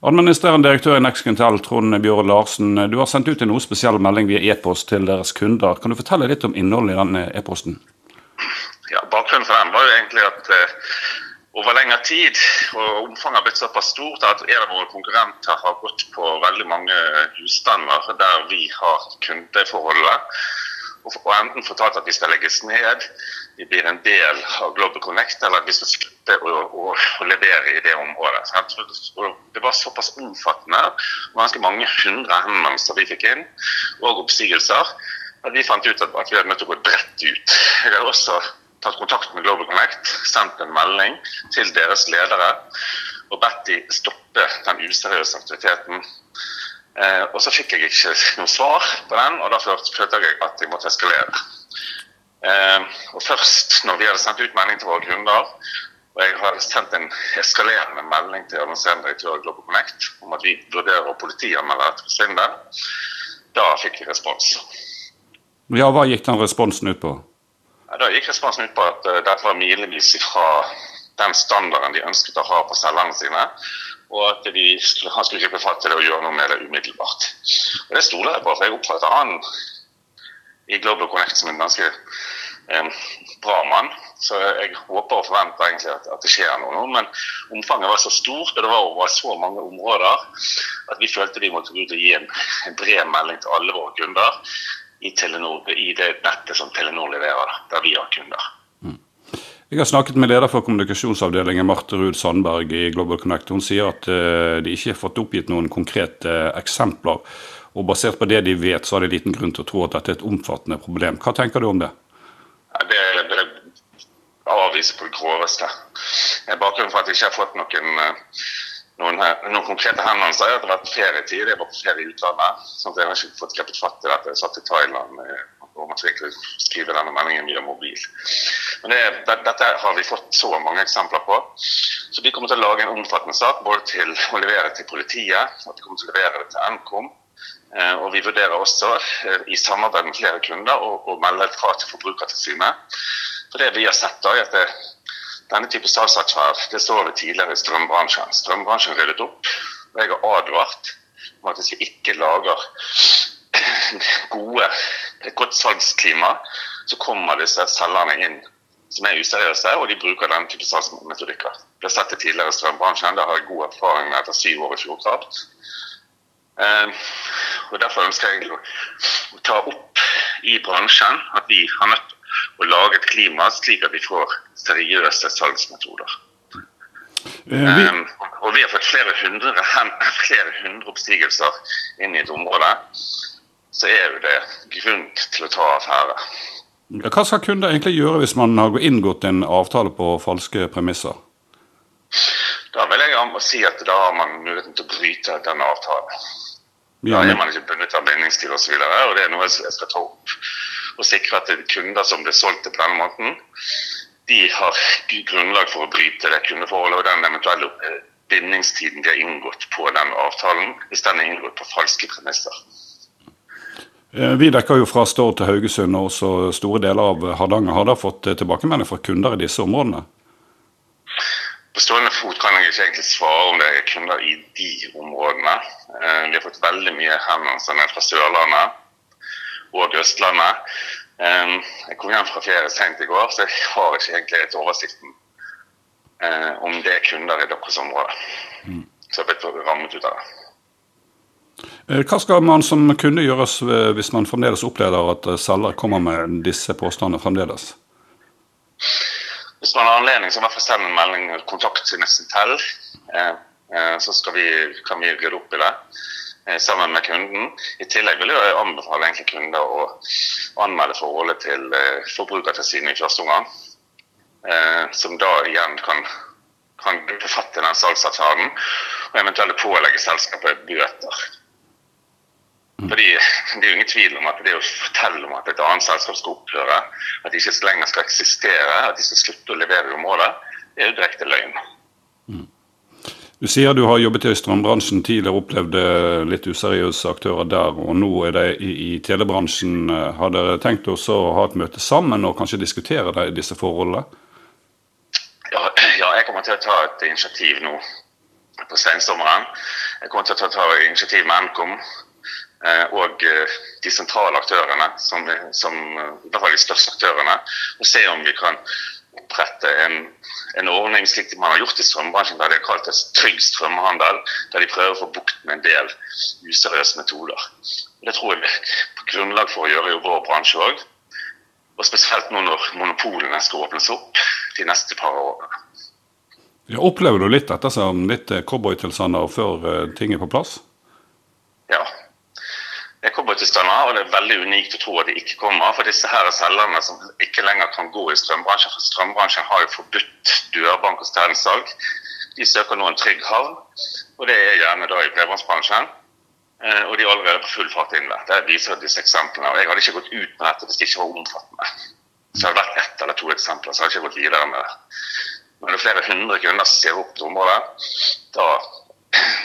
Administrerende direktør i Nexcontel, Trond Bjøre Larsen. Du har sendt ut en noe spesiell melding via e-post til deres kunder. Kan du fortelle litt om innholdet i denne e-posten? Ja, Bakgrunnen for den var jo egentlig at eh, over lengre tid, og omfanget har blitt såpass stort, at en av våre konkurrenter har gått på veldig mange husstander der vi har kundeforholdet og enten fortalt at de skal legges ned, de blir en del av Global Connect, eller at vi skal slutte å, å, å levere i det området. Det var såpass omfattende, og ganske mange hundre henvendelser vi fikk inn, og oppsigelser, at vi fant ut at, vi hadde nødt til å gå bredt ut. Jeg har også tatt kontakt med Global Connect, sendt en melding til deres ledere og bedt de stoppe den useriøse aktiviteten Eh, og så fikk jeg ikke noe svar på den, og da følte jeg at jeg måtte eskalere. Eh, og først når vi hadde sendt ut melding til våre kunder, og jeg hadde sendt en eskalerende melding til administrerende direktør i Global Connect om at vi vurderer å politianmelde dette svindel, da fikk vi respons. Ja, Hva gikk den responsen ut på? Da gikk responsen ut på at uh, dette var milevis fra den standarden de ønsket å ha på selgerne sine og at skulle, han skulle gripe fatt i det og gjøre noe med det umiddelbart. Og Det stoler jeg på, for jeg oppfatter han i Global Connect som en ganske eh, bra mann. Så jeg håper og forventer egentlig at, at det skjer noe nå. Men omfanget var så stort, og det var over så mange områder, at vi følte vi måtte ut og gi en, en bred melding til alle våre kunder i, Telenor, i det nettet som Telenor leverer, der vi har kunder. Jeg har snakket med leder for kommunikasjonsavdelingen, Marte Ruud Sandberg i Global Connect. Hun sier at uh, de ikke har fått oppgitt noen konkrete uh, eksempler. Og basert på det de vet, så har de liten grunn til å tro at dette er et omfattende problem. Hva tenker du om det? Det, det avviser på det groveste. Bakgrunnen for at jeg ikke har fått noen, eh, noen, noen konkrete henvendelser, er det har vært ferietid. Jeg var på ferie i utlandet. sånn at jeg har ikke fått grepet fatt i dette. Jeg satt i Thailand og måtte egentlig skrive denne meldingen via mobil. Men det, det, dette har vi fått så mange eksempler på. Så vi kommer til å lage en omfattende sak både til å levere til politiet, og vi kommer til å levere det til Nkom. Eh, og vi vurderer også eh, i samarbeid med flere kunder å melde fra til Forbrukertilsynet. For det vi har sett da, er at det, denne type salgsatferd det så vi tidligere i strømbransjen. Strømbransjen ryddet opp. Og jeg har advart om at hvis vi ikke lager gode, et godt salgsklima, så kommer disse selgerne inn som er useriøse, og de bruker den type salgsmetodikker. Vi har sett det tidligere i strømbransjen, det har jeg god erfaring med etter syv år i Fjordkraft. Eh, og Derfor ønsker jeg å ta opp i bransjen at vi har nødt til å lage et klima slik at vi får seriøse salgsmetoder. Vi... Um, og vi har fått flere hundre, flere hundre oppstigelser inn i et område. Så er jo det grunn til å ta affære. Hva skal kunder egentlig gjøre hvis man har inngått en avtale på falske premisser? Da vil jeg si at da har man muligheten til å bryte denne avtalen. Da er man ikke bundet av bindingstid osv. Og, så og det er noe jeg skal ta opp. Og sikre at kunder som blir solgt på denne måten, de har grunnlag for å bryte det kundeforholdet og den eventuelle eh, bindingstiden de har inngått på den avtalen, hvis den er inngått på falske premisser. Eh, vi dekker jo fra Stord til Haugesund og også store deler av Hardanger. Har dere fått eh, tilbakemelding fra kunder i disse områdene? På stående fot kan jeg ikke egentlig svare om det er kunder i de områdene. Eh, vi har fått veldig mye henvendelser fra Sørlandet og Østlandet. Jeg kom hjem fra ferie sent i går, så jeg har ikke egentlig et oversikten om det er kunder i deres område. Mm. Så jeg har blitt rammet ut av det. Eh, hva skal man som kunde gjøres hvis man fremdeles opplever at eh, selger kommer med disse påstandene fremdeles? Hvis man har anledning, så i hvert fall send en melding og kontakt til Nestentel. Eh, så vi, kan vi rydde opp i det sammen med kunden. I tillegg vil jeg anbefale egentlig kunder å anmelde forholdet til Forbrukertilsynet i første omgang. Som da igjen kan, kan gripe fatt i den salgsavtalen og eventuelt pålegge selskapet bøter. Fordi Det er jo ingen tvil om at det å fortelle om at et annet selskap skal opphøre, at de ikke lenger skal eksistere, at de skal slutte å levere i området, det er jo direkte løgn. Mm. Du sier du har jobbet i strømbransjen tidligere, opplevde litt useriøse aktører der, og nå er det i, i telebransjen. Har dere tenkt å ha et møte sammen og kanskje diskutere det, disse forholdene? Ja, ja, jeg kommer til å ta et initiativ nå på sensommeren Jeg kommer til å ta, ta initiativ med Nkom og de sentrale aktørene, som, som i hvert fall de største aktørene, og se om vi kan opprette en, en ordning slik man har gjort i strømbransjen, der de har kalt det trygg strømhandel, der de prøver å få bukt med en del useriøse metoder. Det tror jeg vi er grunnlag for å gjøre i vår bransje òg. Og spesielt nå når monopolene skal åpnes opp de neste par årene. Ja, opplever du litt dette som litt cowboytilstander før ting er på plass? Ja, standard, og det er veldig unikt å tro at de ikke kommer. For disse her er selgerne som ikke lenger kan gå i strømbransjen. For strømbransjen har jo forbudt dørbank og stedsalg. De søker nå en trygg havn, og det er gjerne da i bredbåndsbransjen. Eh, og de er allerede på full fart inn der. Det viser disse eksemplene. Og jeg hadde ikke gått ut med dette hvis det ikke var omfattende. Så hadde det vært ett eller to eksempler, så hadde jeg ikke gått videre med det. Men det er flere hundre kunder som ser opp til området. Da,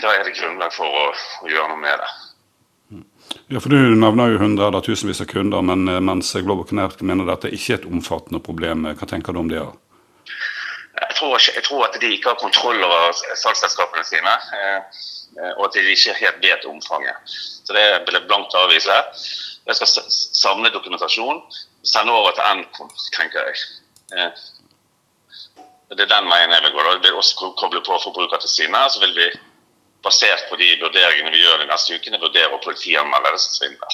da er det grunnlag for å, å gjøre noe med det. Ja, for Du nevner jo hundre eller tusenvis av kunder, men eh, mens Global Connect mener dette ikke er et omfattende problem. Hva tenker du om det? Jeg tror, ikke, jeg tror at de ikke har kontroll over salgsselskapene sine. Eh, og at de ikke helt vet omfanget. Så det vil jeg blankt avvise. Jeg skal samle dokumentasjon, og sende over til Nkom, tenker jeg. Eh, det er den veien jeg vil gå. Da. Vil også koble på Forbrukertilsynet. Så vil vi basert på de vurderingene vi gjør de neste ukene, vurdere å politianmelde som svindler.